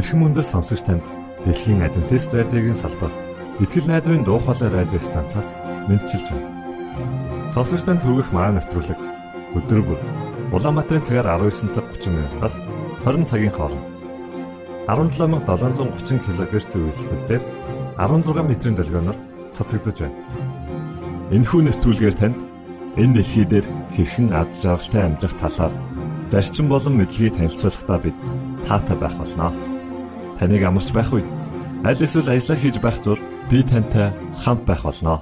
Эрхэм мөндөд сонсогч танд Дэлхийн Адвентист радиогийн салбар Итгэл найдрын дуу хоолой радио станцаас мэдчилж байна. Сонсогч танд хүргэх маань нэвтрүүлэг өдөр бүр Улаанбаатарын цагаар 19 цаг 30 минутаас 20 цагийн хооронд 17730 кГц үйлсэлээр 16 метрийн долгионоор цацагдж байна. Энэхүү нэвтрүүлгээр танд энэ дэлхий дээр хэрхэн аз жаргалтай амьдрах талаар зарчим болон мэдлэгийг танилцуулахдаа бид таатай байх болноо. Таныг амарч байх үед аль эсвэл ажиллаа хийж байх зур би тантай хамт байх болноо.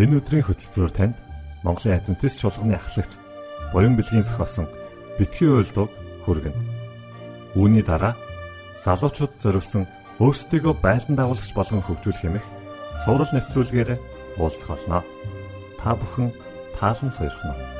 Энэ өдрийн хөтөлбөрөөр танд Монголын Адвентист чуулганы ахлагч Буян бэлгийн зохиосон битгий уйлдуг хүргэнэ. Үүний дараа залуучууд зориулсан өөрсдийгөө байлдан дагуулагч болгон хөгжүүлэх хэмэх цуврал нэвтрүүлгээр уулзах болно. Та бүхэн таалан сойрхно.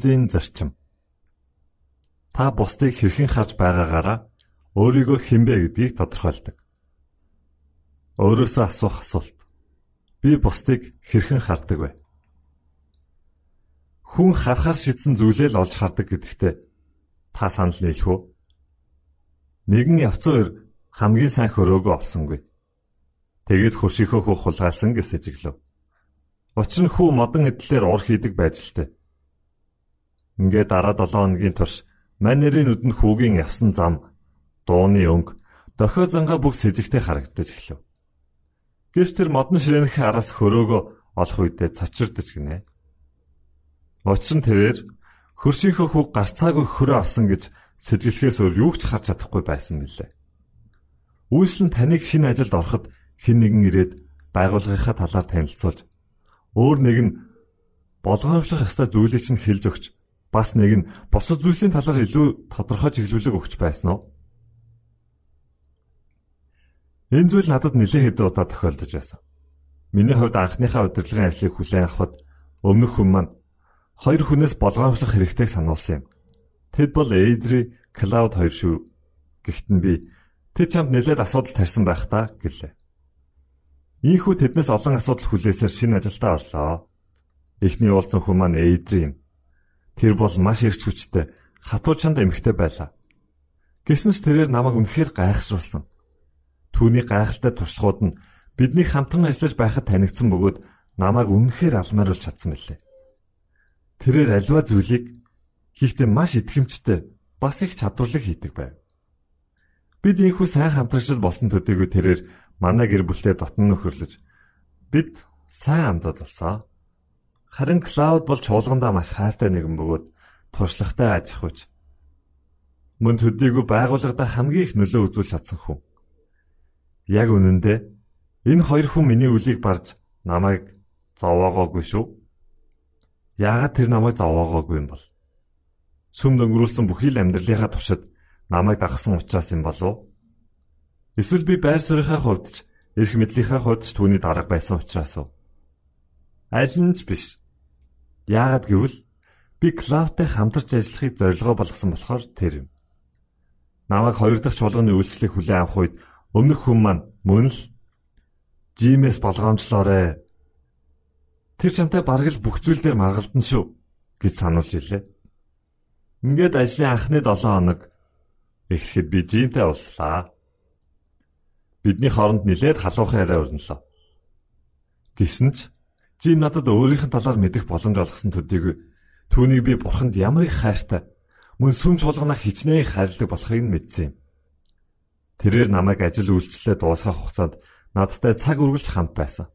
Линзийн зарчим. Та бусдыг хэрхэн харж байгаагаараа өөрийгөө хинбэ гэдгийг тодорхойлдог. Өөрөөсөө асуух асуулт. Би бусдыг хэрхэн хардаг вэ? хүн харахаар шидсэн зүйлээ л олж хардаг гэдэгтээ та санал нийлэх үү? Нэгэн явцуур хамгийн сайн хөрөөгөө олсонгүй. Тэгээд хөршийнхөө хөх хулгайлсан гэж сэжиглэв. Учир нь хүү модон эдлэлээр ур хийдэг байж л тээ. Ингээ дараа 7 хоногийн турш манерийн нүдэнд хүүгийн явсан зам, дууны өнгө, дохио занга бүх сэжигтэй харагдаж эхлэв. Гэвч тэр модон ширээнх араас хөрөөгөө олох үедээ цочирдож гинэ. Учир нь тэрээр хөршийнхөө хүүг гарцаагүй хөрөө авсан гэж сэжиглэхээс өөр юу ч харж чадахгүй байсан мөлий. Үйлс нь таныг шинэ ажилд ороход хэн нэгэн ирээд байгууллагынхаа талаар танилцуулж өөр нэг нь болгоомжлох ёстой зүйлийг чинь хэлж өгч бас нэг нь бусад зүйлсийн талаар илүү тодорхой чиглүүлэг өгч байсан уу? Энэ зүйл надад нэлээд хэдэн удаа тохиолдож байсан. Миний хувьд анхныхаа удирдлагын ажлыг хүлээн авахд өмнөх хүн маань хоёр хүнээс болгоомжлох хэрэгтэйг сануулсан юм. Тэд бол Эйдри, Клауд хоёр шүү. Гэхдээ би тэд чамд нэлээд асуудал тарьсан байх та гэлээ. Ийхүү тэднээс олон асуудал хүлээсээр шинэ ажилдаа орлоо. Эхний уулзсан хүн маань Эйдри юм. Тэр бол маш эрч хүчтэй, хатуу чанд эмэгтэй байлаа. Гэсэн ч тэрээр намайг үнэхээр гайхшруулсан. Түүний гайхалтай туршлагууд нь бидний хамтран ажиллаж байхад танигдсан бөгөөд намайг үнэхээр алмааруулж чадсан мэлээ. Тэрээр альва зүйлийг хийхдээ маш итгэмжтэй, бас их чадварлаг хийдэг байв. Бид ийхүү сайн хамтрагчд болсон төдийгүй тэрээр манай гэр бүлтэй дотн нөхөрлөж бид сайн амдад болсон. Харин Клауд бол чуулгандаа маш хайртай нэгэн бөгөөд туршлагатай аж ахуйч. Мөн төдийгүй байгууллагада хамгийн их нөлөө үзүүлж чадсан хүн. Яг үнэндээ энэ хоёр хүн миний үлийг барж намайг зовоогоогүй шүү. Яагаад тэр намайг зовоогоогүй юм бол? Сүм дөнгөрүүлсэн бүхий л амьдралынхаа туршид намайг дагсан учраас юм болов? Эсвэл би байр суурийнхаа хувьд ч эрх мэдлийнхаа хувьд ч түүний дарга байсан учраас уу? Аль нь ч биш. Яагаад гэвэл би Клавтай хамтарч ажиллахыг зорилгоо болгосон болохоор тэр юм. Намайг хоёр дахь чуулганы үйлчлэлийг хүлээн авах үед өмнөх хүн маань мөн л Жимээс болгоомжлоорой. Тэр чамтай бараг л бүх зүйл дээр маргалдан шүү гэж сануулж илээ. Ингээд ажлын анхны 7 хоног эхлэхэд би Жимтэй уулзлаа бидний хооронд нилээд халуухан яриа өрнөлөө. Гэсэн ч Жин надад өөрийнх нь талаар мэдэх боломж олгосон төдийгүй түүнийг би бурханд ямар их хайртай мөн сүм чуулгана хичнээн хайрладаг болохыг мэдсэн юм. Тэрээр намайг ажил үйлчлэлээ дуусгах хугацаанд надтай цаг үргэлж хамт байсан.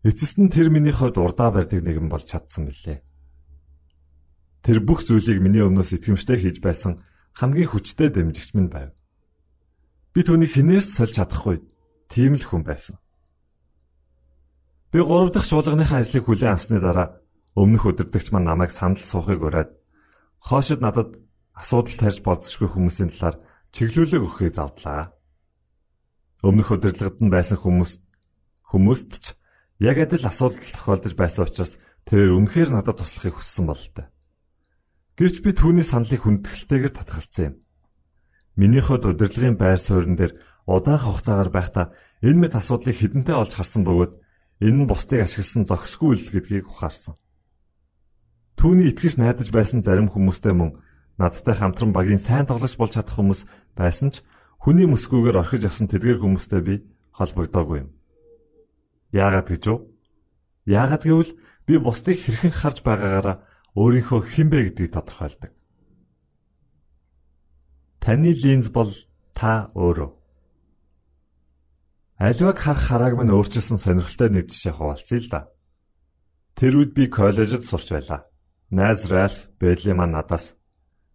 Эцэст нь тэр миний хувьд урдаа барьдаг нэгэн болж чадсан билээ. Тэр бүх зүйлийг миний өмнөөс итгэмжтэй хийж байсан хамгийн хүчтэй дэмжигч минь байв. Би түүнийг хинээс сольж чадахгүй. Тийм л хүн байсан. Би 3 дахь чуулганыхаа ажлыг хүлээн авсны дараа өмнөх өдөртөгч маань намайг сандал суухыг ураад хоошид надад асуудал тарьж болцсохгүй хүмүүсийн талаар чиглүүлэг өгөхийг завдлаа. Өмнөх удирдлагад нь байсан хүмүүс хүмүүст ч яг адил асуудал тохиолдож байсан учраас тэрээр үнэхээр надад туслахыг хүссэн бололтой. Гэвч би түүний саналыг хүндэтгэлтэйгээр татгалцсан юм. Миний хот удирдлагын байр суурин дээр удаан хугацаагаар байхдаа энэ мэт асуудлыг хідэнтэй олж харсан бөгөөд энэ нь бусдыг ашигласан зохисгүй үйл гэдгийг ухаарсан. Түүний итгэж найдаж байсан зарим хүмүүстэй мөн надтай хамтран багийн сайн тоглогч болж чадах хүмүүс байсан ч хүний мөсгүйгээр орхиж авсан тэдгээр хүмүүстэй би холбогдоогүй юм. Яагаад гэж вэ? Яагаад гэвэл би бусдыг хэрхэн харж байгаагаараа өөрийнхөө хинбэ гэдгийг тодорхойлдог. Таны линз бол та өөрөө. Аливаг харах харааг минь өөрчилсөн сонирхолтой нэг жишээ хуваалцъя л да. Тэр үед би коллежид сурч байлаа. Найз Ральф Бэдли маань надаас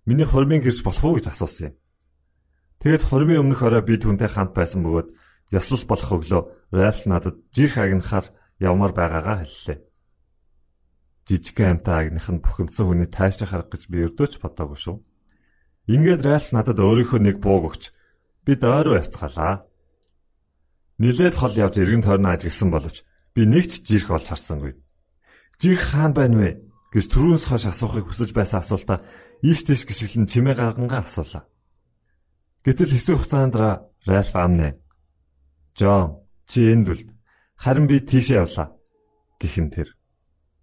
миний хурмын гэрч болох уу гэж асуусан юм. Тэгэд хурмын өмнөх орой би түүнтэй хамт байсан бөгөөд ёслол болох өглөө Ральф надад жирх агнахаар явмаар байгаагаа хэллээ. Жижигхэн амтай агных нь бухимдсан хүний тайвшрах арга гэж би өрдөөч бодоогүй шүү. Ингээд Ральф надад өөрийнхөө нэг бууг өгч бид ойроо явцгаалаа. Нилээд хол явж эргэн тойрноо ажигласан боловч би нэг ч жирх олж харсангүй. Жирх хаан байна вэ гэж түрүүнс хойш асуухыг хүсэж байсан асуултаа ийш тийш гიშгэлэн чимээ гаргангаа асуулаа. Гэтэл хэсэг хугацаанд Ральф амнэ. Жон чи энд үл. Харин би тийшээ явлаа. Гихэн тэр.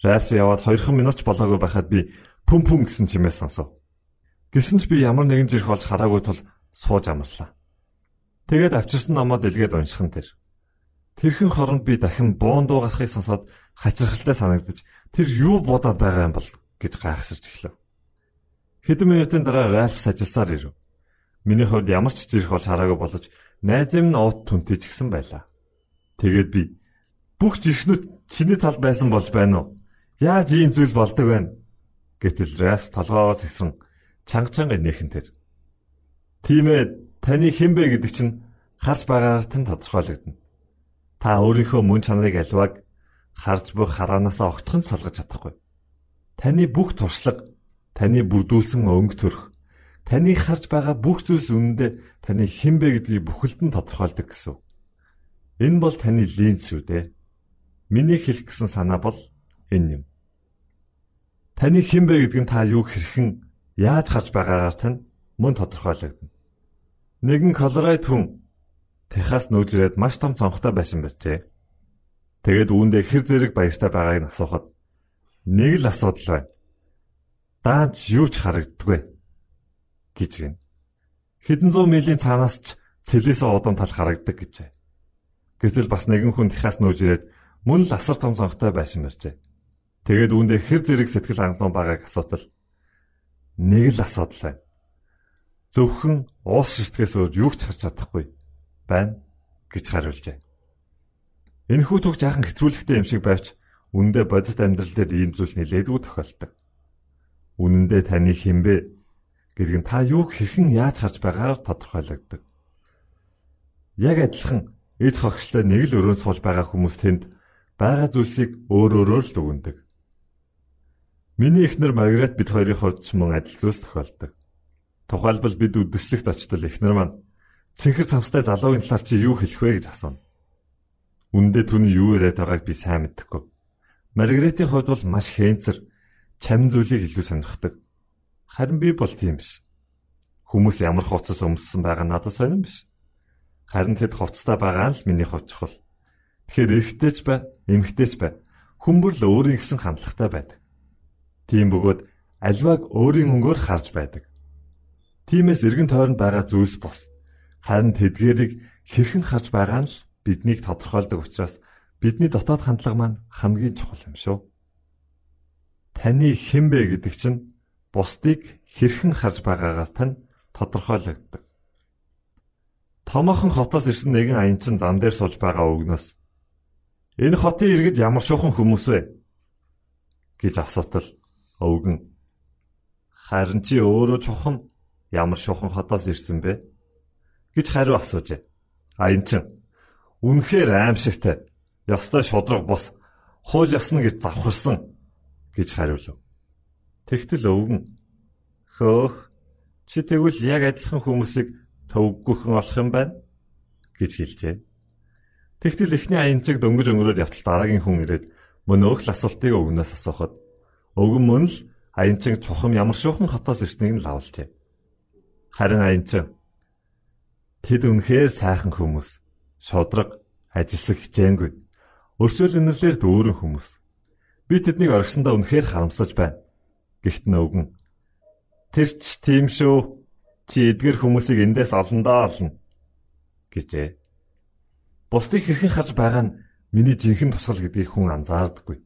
Ральф яваад 2 минут болоогүй байхад би пүм пүм гэсэн чимээ сонсов. Гэсэн ч би ямар нэгэн жирх болж хараагүй тул сууж амарлаа. Тэгээд авчирсан номоод илгээд уншихын тэр. Тэрхэн хоронд би дахин буун дуу гарахыг сонсоод хачирхалтай санагдаж тэр юу бодоод байгаа юм бол гэж гайхсарч эхлэв. Хэдэн минутын дараа Ральф сажилсаар ирэв. Миний хувьд ямар ч жирх болж хараагүй болож найз юм нь уут түнтэй ч гэсэн байлаа. Тэгээд би бүх жирхнүүд чиний тал байсан болж байна уу? Яаж ийм зүйл болдог вэ? Гэтэл Ральф толгоогоо цэгсрэн чанга чанга нээхэн тэр. Тийм ээ, таны хэн бэ гэдэг чинь харж байгаагаар тань тодорхойлогдно. Та өөрийнхөө мөн чанарыг альваг харж буй хараанасаа огтхон салгаж чадахгүй. Таны бүх туршлага, таны бүрдүүлсэн өнгө төрх, таны харж байгаа бүх зүйлс үнэндээ таны хэн бэ гэдгийг бүхэлд нь тодорхойлдог гэсэн. Энэ бол таны линз шүү дээ. Миний хэлэх гэсэн санаа бол энэ юм. Таны хэн бэ гэдг нь та юу хэрхэн яаж харж байгаагаар тань мөн тодорхойлогдно. Нэгэн Колорайд хүн Техас нүүжрээд маш том цонхтой байсан барьжээ. Тэгээд үүндээ хэр зэрэг баяртай байгааг нь асуухад нэг л асуудал байна. Даанч юу ч харагддаггүй гэж гин. Хэдэн зуун милийн цаанаас ч цэлээс удам тал харагддаг гэжээ. Гэтэл бас нэгэн хүн Техас нүүжрээд мөн л асар том цонхтой байсан барьжээ. Тэгээд үүндээ хэр зэрэг сэтгэл хангалуун байгааг асуудал нэг л асуудал байна. Зөвхөн уус ширтгэс өөр юу ч харж чадахгүй байна гэж хариулжээ. Энэхүү түүх жаахан хэтрүүлэгтэй юм шиг байвч үнэндээ бодит амьдрал дээр ийм зүйл нэлээдгүй тохиолдог. Үнэндээ таны хинбэ гэдэг нь та юуг хэрхэн яаж харж байгаагаар тодорхойлогддог. Яг адилхан эд хогшлоо нэг л өрөөнд сууж байгаа хүмүүс тэнд байгаа зүйлсийг өөр өөрөөр л дүгнэдэг. Миний эхнэр Маргарет бид хоёрын хувьд ч мөн адил зүйлс тохиолдог. Тухайлбал бид үдэслэгт очтол эхнэр маань цэнхэр цамстай залуугийн талаар чи юу хэлэх вэ гэж асууна. Үндэ түүний юу яриад байгааг би сайн мэдэхгүй. Маргаретийн хувьд бол маш хэнцэр чам зүйлийг илүү сонирхдаг. Харин би бол тийм биш. Хүмүүс ямар хувцас өмссөн байгаа надад сонирн биш. Харин тэд хувцастай байгаа л миний хувьд чухал. Тэгэхээр эрэгтэйч бай, эмэгтэйч бай. Хүмүүр л өөрийн гэсэн хандлагатай байдаг. Тийм бөгөөд альвааг өөрийн өнгөөр харж байдаг. Тиймээс эргэн тойронд байгаа зүйлс бос. Харин тэдгэрийг хэрхэн харж байгаа нь л биднийг тодорхойлдог учраас бидний дотоод хандлага маань хамгийн чухал юм шүү. Таны хэн бэ гэдэг чинь бусдыг хэрхэн харж байгаагаар тань тодорхойлогддог. Томоохон хотоос ирсэн нэгэн аян чин зам дээр сууж байгаа өгнөөс энэ хотын иргэд ямар шуухан хүмүүс вэ гэж асуутал өвгөн харин чи өөрөө чухам ямар шухан хотоос ирсэн бэ гэж хариу асуужээ. А эн чин үнэхээр аимшигтай. Ёстой шудраг бус хууль ёсно гэж завхарсан гэж хариулв. Тэгтэл өвгөн хөөх чи тэгвэл яг адилхан хүмүүсийг төвггүйхэн олох юм байна гэж хэлжээ. Тэгтэл эхний аянчиг дөнгөж өнгөрөөд явтал дараагийн хүн ирээд мөн өөх л асуултыг өвгнөөс асуухад Өвгөн мөн л аянчин чухам ямар шуухан хотоос ирснийг нь лавлжээ. Харин аянчин тэд үнэхээр сайхан хүмүүс. Шодрог, ажилсаг хичээнгүй. Өршөөл өнөрлөөр дүүрэн хүмүүс. Би тэднийг оргисондоо үнэхээр харамсаж байна. Гэхдээ нөгөн Тэр ч тийм шүү. Чи эдгэр хүмүүсийг эндээс олондоо олно гэжээ. Бусдыг хэрхэн харж байгаа нь миний жинхэнэ тусгал гэдгийг хүн анзаардаггүй.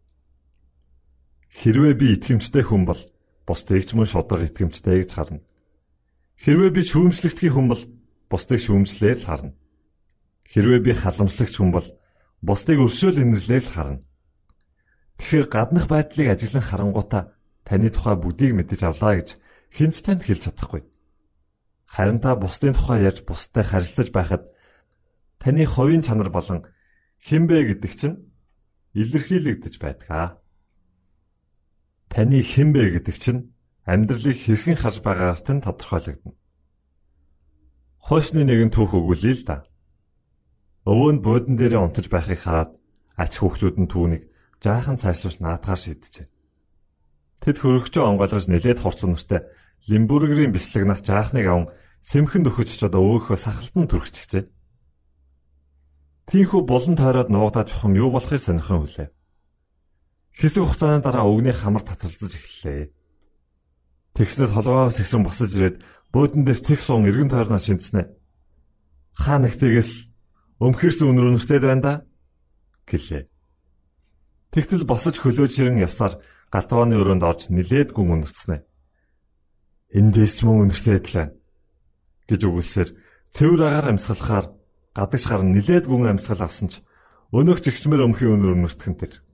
Хэрвээ би итгэмжтэй хүн бол бусдыг ч мөн шудраг итгэмжтэй гэж харна. Хэрвээ би шүүмжлэгдэх хүн бол бусдыг шүүмжлээл харна. Хэрвээ би халамжлагч хүн бол бусдыг өршөөл инэрлээл харна. Тэгэхээр гаднах байдлыг ажиглан харангуйтаа таны тухай бүдийг мэдэж авлаа гэж хинч танд хэлж чадахгүй. Харин та бусдын тухай ярьж бусдад харилцаж байхад таны хувийн чанар болон хинбэ гэдэг чинь илэрхийлэгдэж байдаг. Таны хэн бэ гэдэг чинь амьдралыг хэрхэн харж байгаагаар нь тодорхойлогдно. Хойсны нэгэн түүх өгүүлээ л да. Өвөө нь буудан дээрээ унтаж байхыг хараад ач хүүхдүүд нь түүнийг жаахан цайшруулж наадгаар шийджээ. Тэд хөрөгчөө онгойлгож нэлээд хурц үнэртэй Лимбургерийн бислэгнаас жаахныг аван сэмхэн дөхөж очоод өвөөхөө сахалтан түрхчихжээ. Тинхүү булан тойроод нуугдаа чухам юу болохыг сонирхон хүлээ. Хэсэг хугацааны дараа өгний хамар татвалзаж эхэллээ. Тэгснэд толгоос ихсэн босож ирээд бөөдөн дээр цэг суун эргэн тойрноо шинцэнэ. Хаа нэгтээс өмхөрсөн өнөр өнөртэй байна да гэлээ. Тэгтэл босож хөлөөж ширэн явсаар галтгооны өрөөнд орж нилээд гүн өнөрцнэ. Эндээс ч мөн өнөртэй адилхан гэж өгүүлсээр цэвэр агаар амьсгалахаар гадагш гар нилээд гүн амьсгал авсан ч өнөөх жигчмэр өмхийн өнөр өнөртгөн тэр.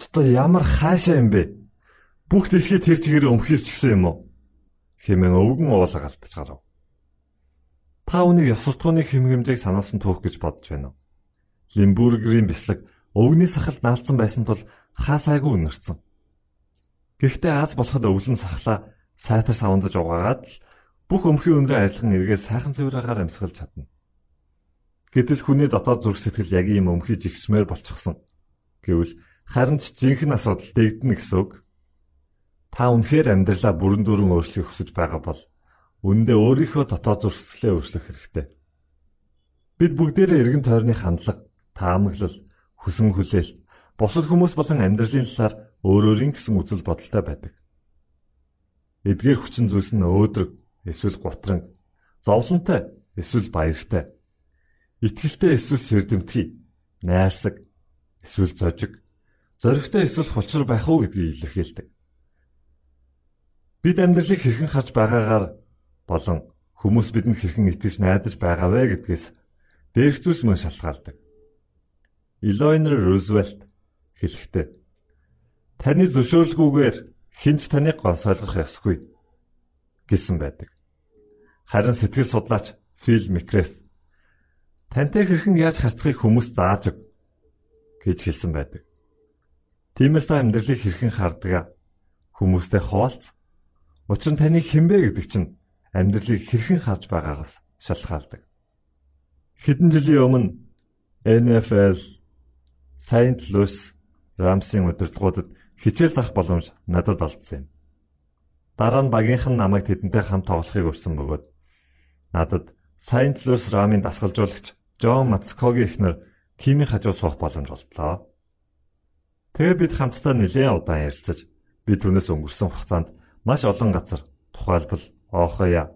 Цото ямар хаашаа юм бэ? Бүх дэлхий тэр чигээр өмхирч гисэн юм уу? Хэмээн өвгөн уулга алдаж гарав. Та үнийг ёсуртгууны хэмгэмжийг сануулсан түүх гэж бодож байна уу? Лимбургерийн бяцлаг өвгний сахалд наалцсан байсан тул хаасайгүй үнэрсэн. Гэхдээ аз болоход өвлөн сахлаа сайтар савандаж угаагаад л бүх өмхийн өнрөө арилган эргээд сайхан цэвраагаар амьсгалж чадна. Гэтэл хүний дотоод зүрх сэтгэл яг ийм өмхий жигсмээр болчихсон. Гэвэл харин ч жинхэнэ асуудал дэгдэнэ гэсэн үг. Та үнэхээр амьдралаа бүрэн дүрэн өөрчлөхийг хүсэж байгаа бол үндэ өөрийнхөө дотоод сэтгэлээ өөрчлөх хэрэгтэй. Бид бүгдээрээ эргэн тойрны хандлага, таамаглал, хүсэн хүлээлт, бусад хүмүүс болон амьдралын талаар өөр өөрийн гэсэн үзэл бодолтой байдаг. Эдгээр хүчин зүйлс нь өөдрөг, эсвэл гутран, зовлонтой, эсвэл баяртай, итгэлтэй эсвэл сэрдэмтгий, найрсаг, эсвэл зожиг, зоригтой эсвэл хулчир байх уу гэдгийг илэрхийлдэг. Бид амьдралыг хэрхэн харж байгаагаар болон хүмүүс бидэнд хэрхэн итгэж найдаж байгаа вэ гэдгээс дээрх зүйлс мөн шалтгаалдаг. Eleanor Roosevelt хэлэхдээ таны зөвшөөрлгүйгээр хинч таныг гонсойлгох ёсгүй гэсэн байдаг. Харин сэтгэл судлаач Phil McGrath тантай хэрхэн яаж харцахыг хүмүүс зааж өг гэж хэлсэн байдаг. Тиймээс та амьдралыг хэрхэн хардгаа хүмүүстэй хуваалц. Учир нь таны хинбэ гэдэг чинь амьдралыг хэрхэн харж байгаагаас шалтгаалдаг. Хэдэн жилийн өмнө NFL Saint Louis Rams-ийн удирдлагуудад хичээл зах боломж надад олдсон юм. Дараа нь багийнхан намайг тэдэнтэй хамт тоглохыг өрсөн бөгөөд надад Saint Louis Rams-ийн дасгалжуулагч Джон Мацкогийн эхнэр Кимийн хажуу суух боломж олдлоо. Тэгээ бид хамтдаа нэлээд удаан ярилцаж бид түүнээс өнгөрсөн хугацаанд маш олон газар тухайлбал Ohio,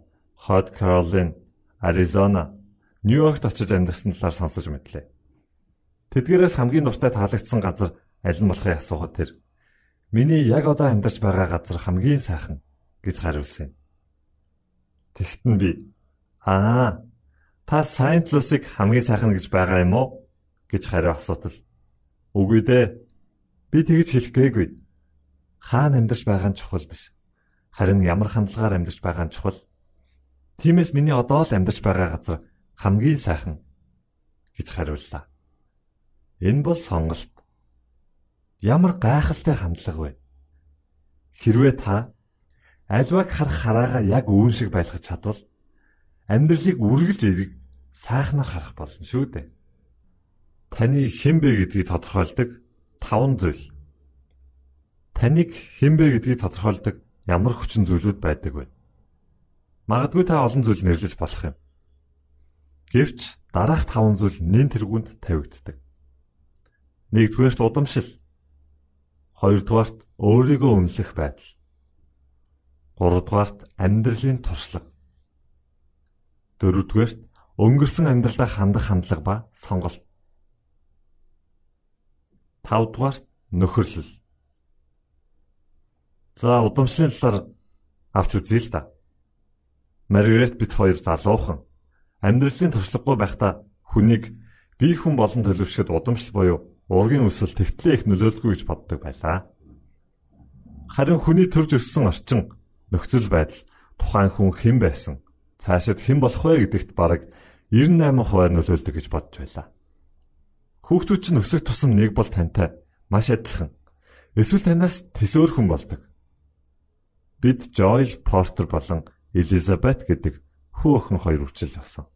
Hot Carolina, Arizona, Нью-Йоркт очиж амьдарсан талаар сонсож мэдлээ. Тэдгээрээс хамгийн дуртай таалагдсан газар аль нь болохыг асуухад тэр миний яг одоо амьдарч байгаа газар хамгийн сайхан гэж хариулсан юм. Тэгтэн би аа та Saint Louis-ыг хамгийн сайхан гэж байгаа юм уу гэж хариу асуутал үгүй дээ Би тэгж хэлэх гээгүй. Хаана амьдарч байгаа нь чухал биш. Харин ямар хандлагаар амьдарч байгаа нь чухал. Тиймээс миний одоо л амьдарч байгаа газар хамгийн сайхан гэж хариуллаа. Энэ бол сонголт. Ямар гайхалтай хандлага вэ? Хэрвээ та альваг харах хараагаа яг үүн шиг байлгах чадвал амьдралыг үргэлж эрэг сайхнаар харах болно шүү дээ. Таны хэн бэ гэдгийг тодорхойлдог таван зүйл. Таныг хинбэ гэдгийг тодорхойлдог ямар хүчин зүйлүүд байдаг вэ? Магадгүй та олон зүйл нэрлэж болох юм. Гэвч дараах таван зүйл нэн тэргуунд тавигддаг. Нэгдүгээрт удамшил. Хоёрдугаарт өөрийгөө үнэлэх байдал. Гуравдугаарт амьдралын туршлага. Дөрөвдүгээрт өнгөрсөн амьдралдаа хандах хандлага ба сонголт. 5 дугаарт нөхөрлөл. За удамшлын талаар авч үзье л да. Маргарет бит хоёр залуухан амьдралын туршлагагүй байхдаа хүнийг бие хүн болон төлөвшөд удамшил буюу ургийн өсөл тэгтлээ их нөлөөлдгөө гэж боддог байлаа. Харин хүний төрж өссөн орчин нөхцөл байдал тухайн хүн хэн байсан цаашид хэн болох вэ гэдэгт бараг 98% нөлөөлдөг гэж бодож байлаа. Хүүхдүүд чинь өсөх тусам нэг бол тантай маш адилхан. Эсвэл танаас төсөөрхөн болдог. Бид Joel Porter болон Elizabeth гэдэг хүү охин хоёр үрчилж авсан.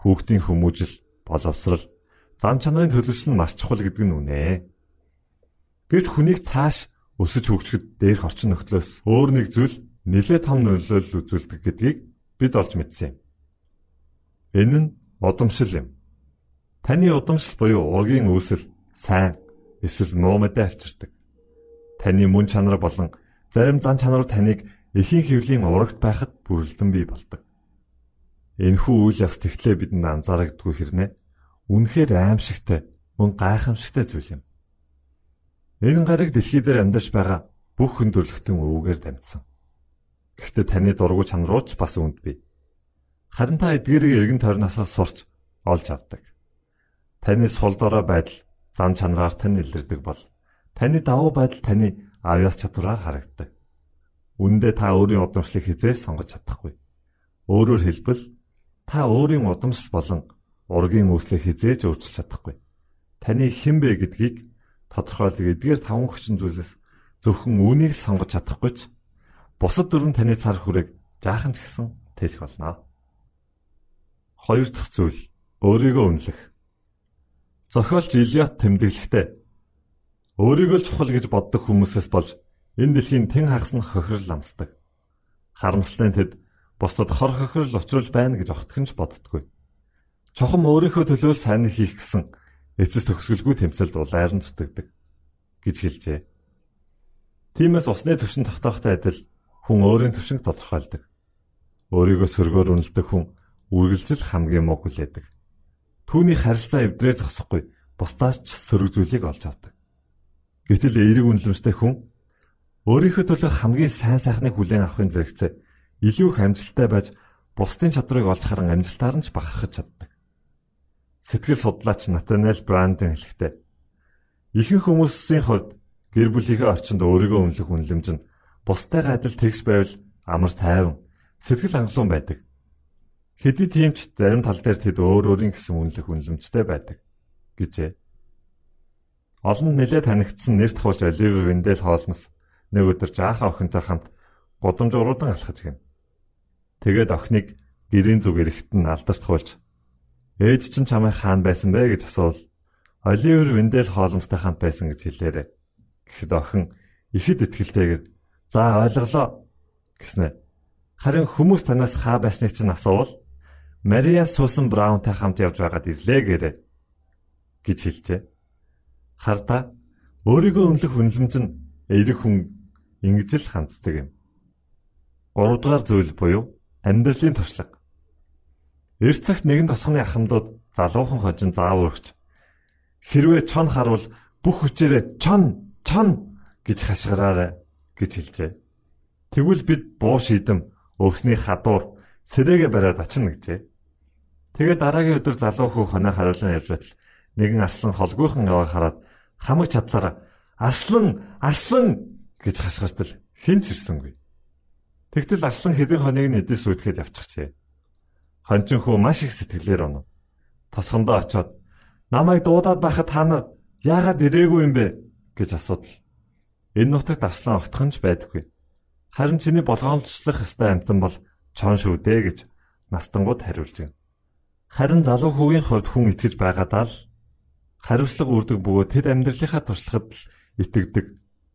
Хүүхдийн хүмүүжил, боловсрал, зан чанарын төлөвшил нь маш чухал гэдэг нь үнэ. Гэвч хүнийг цааш өсөж хөгжөхөд дээрх орчин нөхцлөөс өөр нэг зүйл нэлээд том нөлөөлөл үзүүлдэг гэдгийг бид олж мэдсэн юм. Энэ нь удамшил юм. Таны удамшил буюу ургийн үүсэл сайн эсвэл муу мэдээ авчирдаг. Таны мөн чанар болон зарим зан чанар таныг эхийн хэвлийн урагт байхад бүрэлдэн бий болдог. Энэхүү үйл явц тэгтлээ бидэнд анзаарагдгүй хэрнээ үнэхээр аимшигтай мөн гайхамшигтай зүйл юм. Энэ гариг дэлхий дээр амьдарч байгаа бүх хүн төрлөختөн өвөгээр дамжсан. Гэхдээ таны дургуй чанарууч бас үнд бий. Харин та эдгээрийг эргэн тойрноос сурч олж авдаг. Таны сул дорой байдал зан чанараар тань илэрдэг бол таны давуу байдал таны авьяас чадвараар харагддаг. Үндэ та өөрийн удамшлыг хизээс сонгож чадахгүй. Өөрөөр хэлбэл та өөрийн удамшил болон ургийн үүслийг хизээж өөрчилж чадахгүй. Таны хэн бэ гэдгийг тодорхойлдог эдгээр таван хүчин зүйлээс зөвхөн үүнийг сонгож чадахгүй ч бусад дөрвөн таны цар хүрээг жаахан ч гэсэн тэлэх болно. Хоёр дахь зүйл өөрийгөө үнэлэх. Зохиолч Илиот тэмдэглэхдээ өөрийгөө л чухал гэж боддог хүмүүсээс болж энэ дэлхийн тэн хагас нь хохирол амсдаг. Харамсалтай нь тэд бусдад хор хохирол учруулж байна гэж огтхон ч боддоггүй. Чухам өөрийнхөө төлөө сайн хийх гэсэн эцэс төгсгөлгүй тэмцэлд улайран зүтгэдэг гэж хэлжээ. Тиймээс усны төвшин тогтоохтой адил хүн өөрийн төвшинг тодорхойлдог. Өөрийгөө сөргөөр үнэлдэг хүн үргэлжил хамгийн муу хүлээдэг. Түүний харилцаа эвдрээ зогсохгүй бусдаас ч сөрөг зүйлийг олж авдаг. Гэтэл эерэг үнэлэмжтэй хүн өөрийнхөө төлөө хамгийн сайн сайхныг хүлээн авахын зэрэгцээ илүү их амжилттай байж бусдын чадрыг олж харан амжилтаар нь ч бахархаж чаддаг. Сэтгэл судлаач Натанел Бранден хэлэхдээ ихэнх хүмүүсийн хувьд гэр бүлийнхээ орчинд өөрийгөө үнэлэх үнэлэмж нь бусдайгаа адил тэгш байвал амар тайван сэтгэл хангалуун байдаг. Хэдий тийм ч зарим тал дээр тэд өөр өөрийн гэсэн үнэлэх үнэлэмжтэй байдаг гэжээ. Олон нэлээд танигдсан нэр тахуулж Оливер Виндел хоолмос нэг өдөр жаахан охинтой хамт гудамж уруудан алхаж гин. Тэгээд охиныг гэрийн зүг эрэхт нь алдарч туулж ээж чинь чамайг хаан байсан бэ гэж асуувал Оливер Виндел хоолмостой хамт байсан гэж хэлээрэ. Гэхэд охин ихэд итгэлтэйгээр за ойлголоо гэснэ. Харин хүмүүс танаас хаа байсныг чинь асуувал Мария Сусан Браунтай хамт явж байгаад ирлээ гэрэ гэж хэлжээ. Хардаа өөрийгөө үнэлэх үнэлэмж нь эерэг хүн ингэж л ханддаг юм. Гуравдугаар зүйл буюу амьдралын туршлага. Эрт цагт нэгэн тосгоны ахмадууд залуухан хожин зааварч хэрвээ чон харвал бүх хүчээрээ чон чон гэж хашгираарай гэж хэлжээ. Тэгвэл бид буу шийдэм өвсний хадуур сэрээгээ бариад очино гэжээ. Тэгээд дараагийн өдөр залуу хүү хоноо харуулсан явж байтал нэгэн арслан холгүйхан яваа хараад хамаг чадлаараа арслан арслан гэж хашгиртал хэн ч ирсэнгүй. Тэгтэл арслан хэдэн хоног нь эдээс үүдгээд явчихжээ. Хончин хүү маш их сэтгэлээр онов. Тосгондоо очиод намайг дуудаад байхад та нар яагаад ирээгүй юм бэ гэж асуудал. Энэ нутагт арслан огтхон ч байдаггүй. Харин чиний болгоомжлох ёстой амтан бол чон шүү дээ гэж настангууд хариулж байна. Харин залуу хүүгийн хувьд хүн итгэж байгаадаа л хариуцлага үрдэг бөгөөд тэд амьдралынхаа туршлагад л итгэдэг,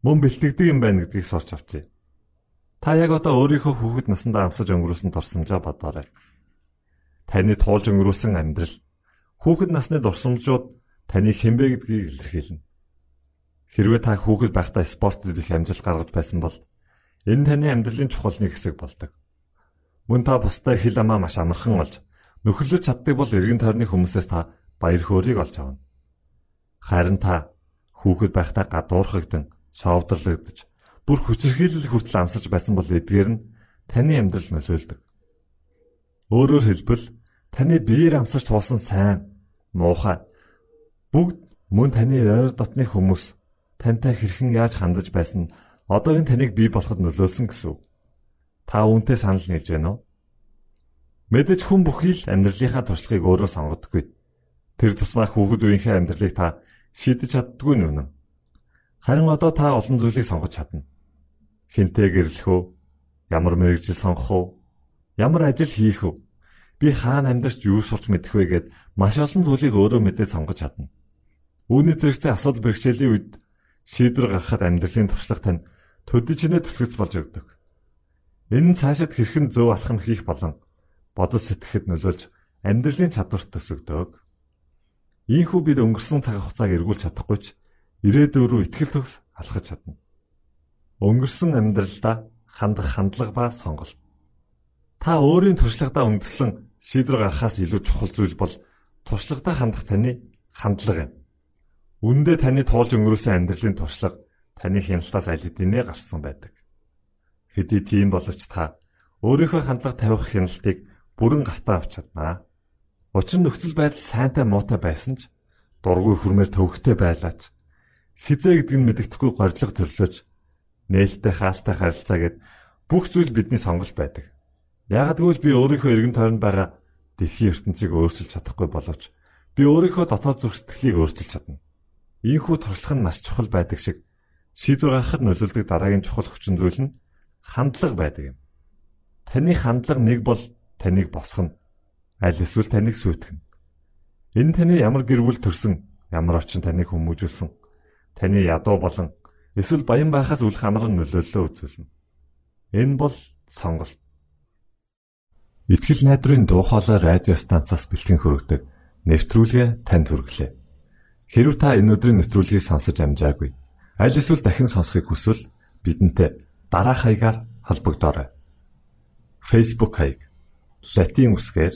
мөн бэлтгэдэг юм байна гэдгийг сурч авчээ. Та яг одоо өөрийнхөө хүүхэд насндаа амсаж өнгөрөөсөн дурсамжаа бодоорой. Таны туулж өнгөрөөсөн амьдрал хүүхэд насны дурсамжууд таны хэмбэ гэдгийг илэрхийлнэ. Хэрвээ та хүүхэд байхдаа спортод их амжилт гаргаж байсан бол энэ таны амьдралын чухал нэг хэсэг болдог. Мөн та бусдаа хил амаа маш амархан болж нөхөрлөж чаддаг бол эргэн тойрны хүмүүсээс та баяр хөөргийг олж авна. Харин та хүүхэд байхдаа гадуурхагдан, шовдрлогдож, бүр хүчирхийлэл хүртэл амсаж байсан бол эдгээр нь таны амьдрал нөлөөлдөг. Өөрөөр хэлбэл таны биеэр амсаж туулсан сайн, муухай бүгд мөн таны ойр дотны хүмүүс тантай хэрхэн яаж хандаж байсан одоогийн таныг бий болоход нөлөөлсөн гэсэн үг. Та үүнтэй санал нийлж байна уу? Мэдээж хүн бүхий л амьдралынхаа туршлагыг өөрөө сонгодоггүй. Тэр тусмаа хүүхэд үеийнхээ амьдралыг та шийдэж чаддгүй нь үнэн. Харин одоо та олон зүйлийг сонгож чадна. Хинтээ гэрлэх үү? Ямар мэрэгжил сонгох уу? Ямар ажил хийх үү? Би хаана амьдарч юу сурч мэдэх вэ гэд маш олон зүйлийг өөрөө мэдээд сонгож чадна. Үүний зэрэгцээ асуудал бэрхшээлийн үед шийдвэр гаргахад амьдралын туршлага тань төдийчнээ түлхэц болж өгдөг. Энэ нь цаашид хэрхэн зөв алхам хийх болон бодол сэтгэхэд нөлөөлж амьдралын чадварт төсөгдөг. Ийхүү бид өнгөрсөн цаг хугацааг эргүүлж чадахгүй ч ирээдүй рүү ихтгэл төгс алхаж чадна. Өнгөрсөн амьдралдаа хандах хандлага ба сонголт. Та өөрийн туршлагадаа үндэслэн шийдвэр гаргахаас илүү чухал зүйл бол туршлагадаа хандах таны хандлага юм. Үндэ таны туулж өнгөрөөсөн амьдралын туршлага таны хяналтаас аль хэдийнэ гарсан байдаг. Хэдий тийм боловч та өөрийнхөө хандлага тавих хяналтыг бүрэн гартаа авч чаднаа. Учир нь нөхцөл байдал сайнтай муутай байсан ч дургүй хүрмээр төвөгтэй байлаач. Хизээ гэдэг нь мэддэхгүй горилго төрлөөж нээлттэй хаалтай харилцаа гэд бүх зүйл бидний сонголт байдаг. Яг тэгвэл би өөрийнхөө эргэн тойронд байгаа дэлхийн ертөнцийг өөрчилж чадахгүй боловч би өөрийнхөө дотоод зүрх сэтгэлийг өөрчилж чадна. Ийхүү туршлага нь маш чухал байдаг шиг шийдвэр гаргахад нөлөөлдөг дараагийн чухал хүчин зүйл нь хандлага байдаг юм. Таны хандлага нэг бол таныг босгоно. Аль эсвэл таныг сүйтгэнэ. Энэ таны ямар гэр бүл төрсөн, ямар очин таныг хүмүүжүүлсэн, таны ядуу болон эсвэл баян байхаас үл хамааран нөлөөллөө үзүүлнэ. Энэ бол сонголт. Итгэл найдрын дуу хоолой радио станцаас бэлтгэн хөрөгдөг нэвтрүүлгээ танд хүргэлээ. Хэрв та энэ өдрийн нэвтрүүлгийг сонсож амжаагүй аль эсвэл дахин сонсохыг хүсвэл бидэнтэй дараах хаягаар холбогдорой. Facebook хаяг: Латин үсгээр